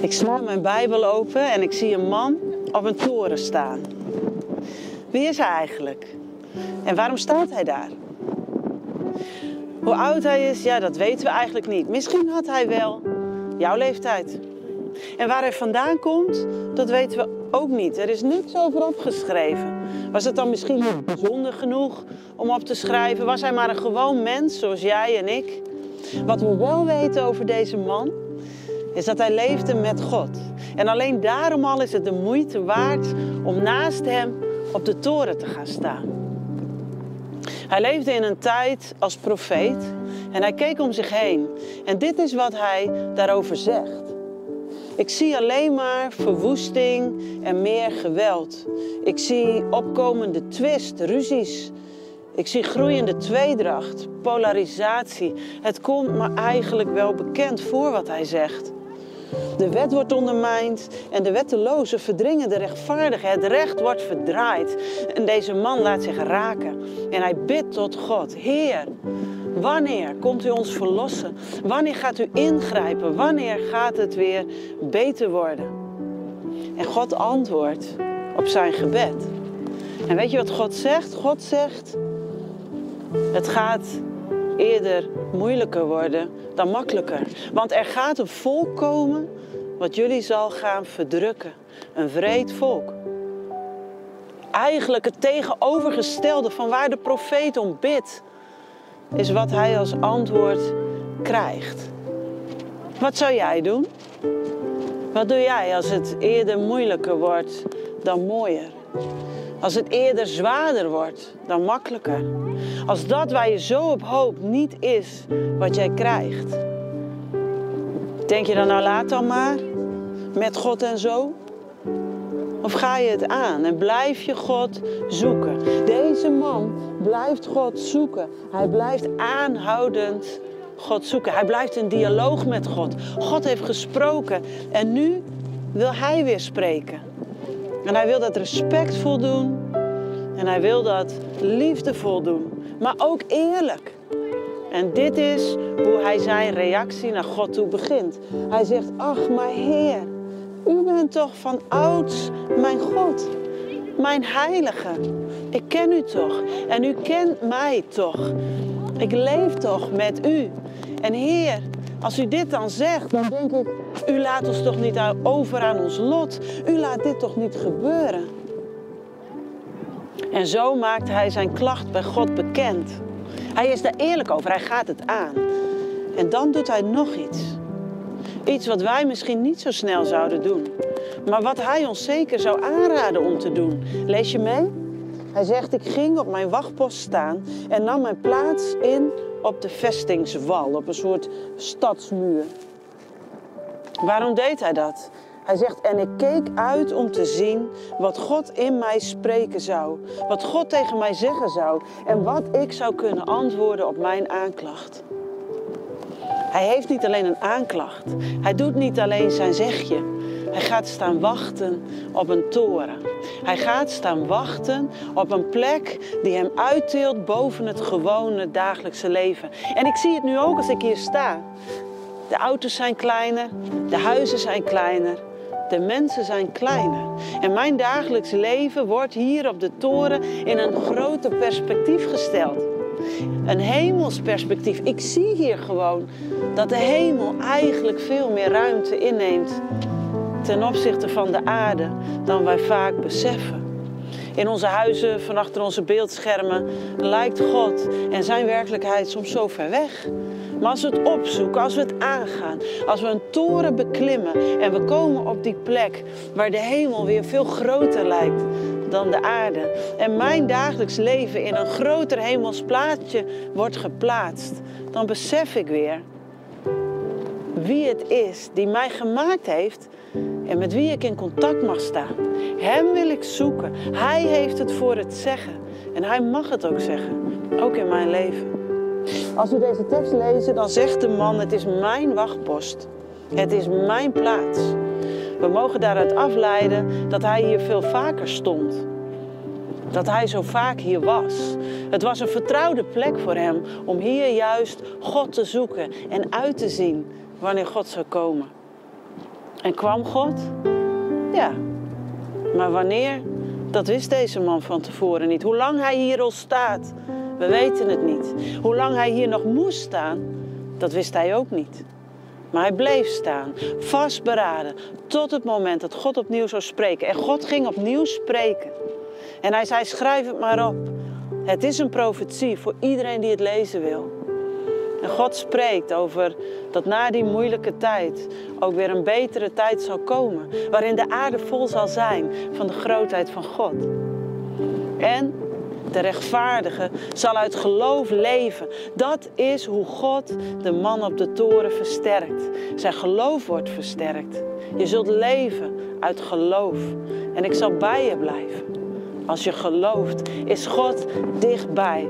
Ik sla mijn Bijbel open en ik zie een man op een toren staan. Wie is hij eigenlijk? En waarom staat hij daar? Hoe oud hij is, ja, dat weten we eigenlijk niet. Misschien had hij wel jouw leeftijd. En waar hij vandaan komt, dat weten we ook niet. Er is niks over opgeschreven. Was het dan misschien niet bijzonder genoeg om op te schrijven? Was hij maar een gewoon mens zoals jij en ik? Wat we wel weten over deze man, is dat hij leefde met God. En alleen daarom al is het de moeite waard om naast hem op de toren te gaan staan. Hij leefde in een tijd als profeet en hij keek om zich heen. En dit is wat hij daarover zegt. Ik zie alleen maar verwoesting en meer geweld. Ik zie opkomende twist, ruzies. Ik zie groeiende tweedracht, polarisatie. Het komt me eigenlijk wel bekend voor wat hij zegt. De wet wordt ondermijnd en de wettelozen verdringen de rechtvaardige. Het recht wordt verdraaid en deze man laat zich raken. En hij bidt tot God, Heer, wanneer komt u ons verlossen? Wanneer gaat u ingrijpen? Wanneer gaat het weer beter worden? En God antwoordt op zijn gebed. En weet je wat God zegt? God zegt, het gaat eerder moeilijker worden dan makkelijker. Want er gaat een volk komen wat jullie zal gaan verdrukken. Een vreed volk. Eigenlijk het tegenovergestelde van waar de profeet om bidt, is wat hij als antwoord krijgt. Wat zou jij doen? Wat doe jij als het eerder moeilijker wordt dan mooier? Als het eerder zwaarder wordt dan makkelijker. Als dat waar je zo op hoopt niet is wat jij krijgt. Denk je dan nou laat dan maar? Met God en zo? Of ga je het aan en blijf je God zoeken? Deze man blijft God zoeken. Hij blijft aanhoudend God zoeken. Hij blijft in dialoog met God. God heeft gesproken en nu wil hij weer spreken. En hij wil dat respectvol doen. En hij wil dat liefdevol doen. Maar ook eerlijk. En dit is hoe hij zijn reactie naar God toe begint. Hij zegt, ach maar Heer, u bent toch van ouds mijn God, mijn heilige. Ik ken u toch en u kent mij toch. Ik leef toch met u. En Heer, als u dit dan zegt, dan denk ik, u laat ons toch niet over aan ons lot. U laat dit toch niet gebeuren. En zo maakt hij zijn klacht bij God bekend. Hij is daar eerlijk over, hij gaat het aan. En dan doet hij nog iets. Iets wat wij misschien niet zo snel zouden doen. Maar wat hij ons zeker zou aanraden om te doen. Lees je mee? Hij zegt, ik ging op mijn wachtpost staan en nam mijn plaats in op de vestingswal, op een soort stadsmuur. Waarom deed hij dat? Hij zegt, en ik keek uit om te zien wat God in mij spreken zou. Wat God tegen mij zeggen zou. En wat ik zou kunnen antwoorden op mijn aanklacht. Hij heeft niet alleen een aanklacht. Hij doet niet alleen zijn zegje. Hij gaat staan wachten op een toren. Hij gaat staan wachten op een plek die hem uitteelt boven het gewone dagelijkse leven. En ik zie het nu ook als ik hier sta. De auto's zijn kleiner, de huizen zijn kleiner, de mensen zijn kleiner. En mijn dagelijks leven wordt hier op de toren in een groter perspectief gesteld. Een hemels perspectief. Ik zie hier gewoon dat de hemel eigenlijk veel meer ruimte inneemt ten opzichte van de aarde dan wij vaak beseffen. In onze huizen, van achter onze beeldschermen, lijkt God en zijn werkelijkheid soms zo ver weg. Maar als we het opzoeken, als we het aangaan, als we een toren beklimmen en we komen op die plek waar de hemel weer veel groter lijkt dan de aarde en mijn dagelijks leven in een groter hemels plaatje wordt geplaatst, dan besef ik weer wie het is die mij gemaakt heeft en met wie ik in contact mag staan. Hem wil ik zoeken. Hij heeft het voor het zeggen. En hij mag het ook zeggen, ook in mijn leven. Als we deze tekst lezen, dan zegt de man: Het is mijn wachtpost. Het is mijn plaats. We mogen daaruit afleiden dat hij hier veel vaker stond. Dat hij zo vaak hier was. Het was een vertrouwde plek voor hem om hier juist God te zoeken en uit te zien wanneer God zou komen. En kwam God? Ja. Maar wanneer? Dat wist deze man van tevoren niet. Hoe lang hij hier al staat, we weten het niet. Hoe lang hij hier nog moest staan, dat wist hij ook niet. Maar hij bleef staan, vastberaden, tot het moment dat God opnieuw zou spreken. En God ging opnieuw spreken. En hij zei: schrijf het maar op. Het is een profetie voor iedereen die het lezen wil. En God spreekt over dat na die moeilijke tijd ook weer een betere tijd zal komen. Waarin de aarde vol zal zijn van de grootheid van God. En de rechtvaardige zal uit geloof leven. Dat is hoe God de man op de toren versterkt. Zijn geloof wordt versterkt. Je zult leven uit geloof. En ik zal bij je blijven. Als je gelooft, is God dichtbij.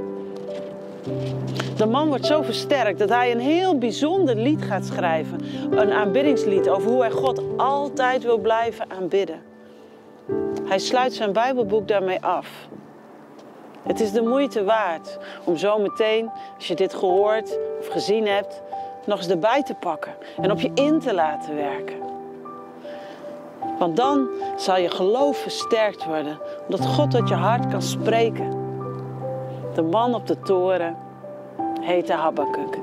De man wordt zo versterkt dat hij een heel bijzonder lied gaat schrijven. Een aanbiddingslied over hoe hij God altijd wil blijven aanbidden. Hij sluit zijn Bijbelboek daarmee af. Het is de moeite waard om zo meteen, als je dit gehoord of gezien hebt, nog eens erbij te pakken en op je in te laten werken. Want dan zal je geloof versterkt worden, omdat God tot je hart kan spreken. De man op de toren heette Habakkuk.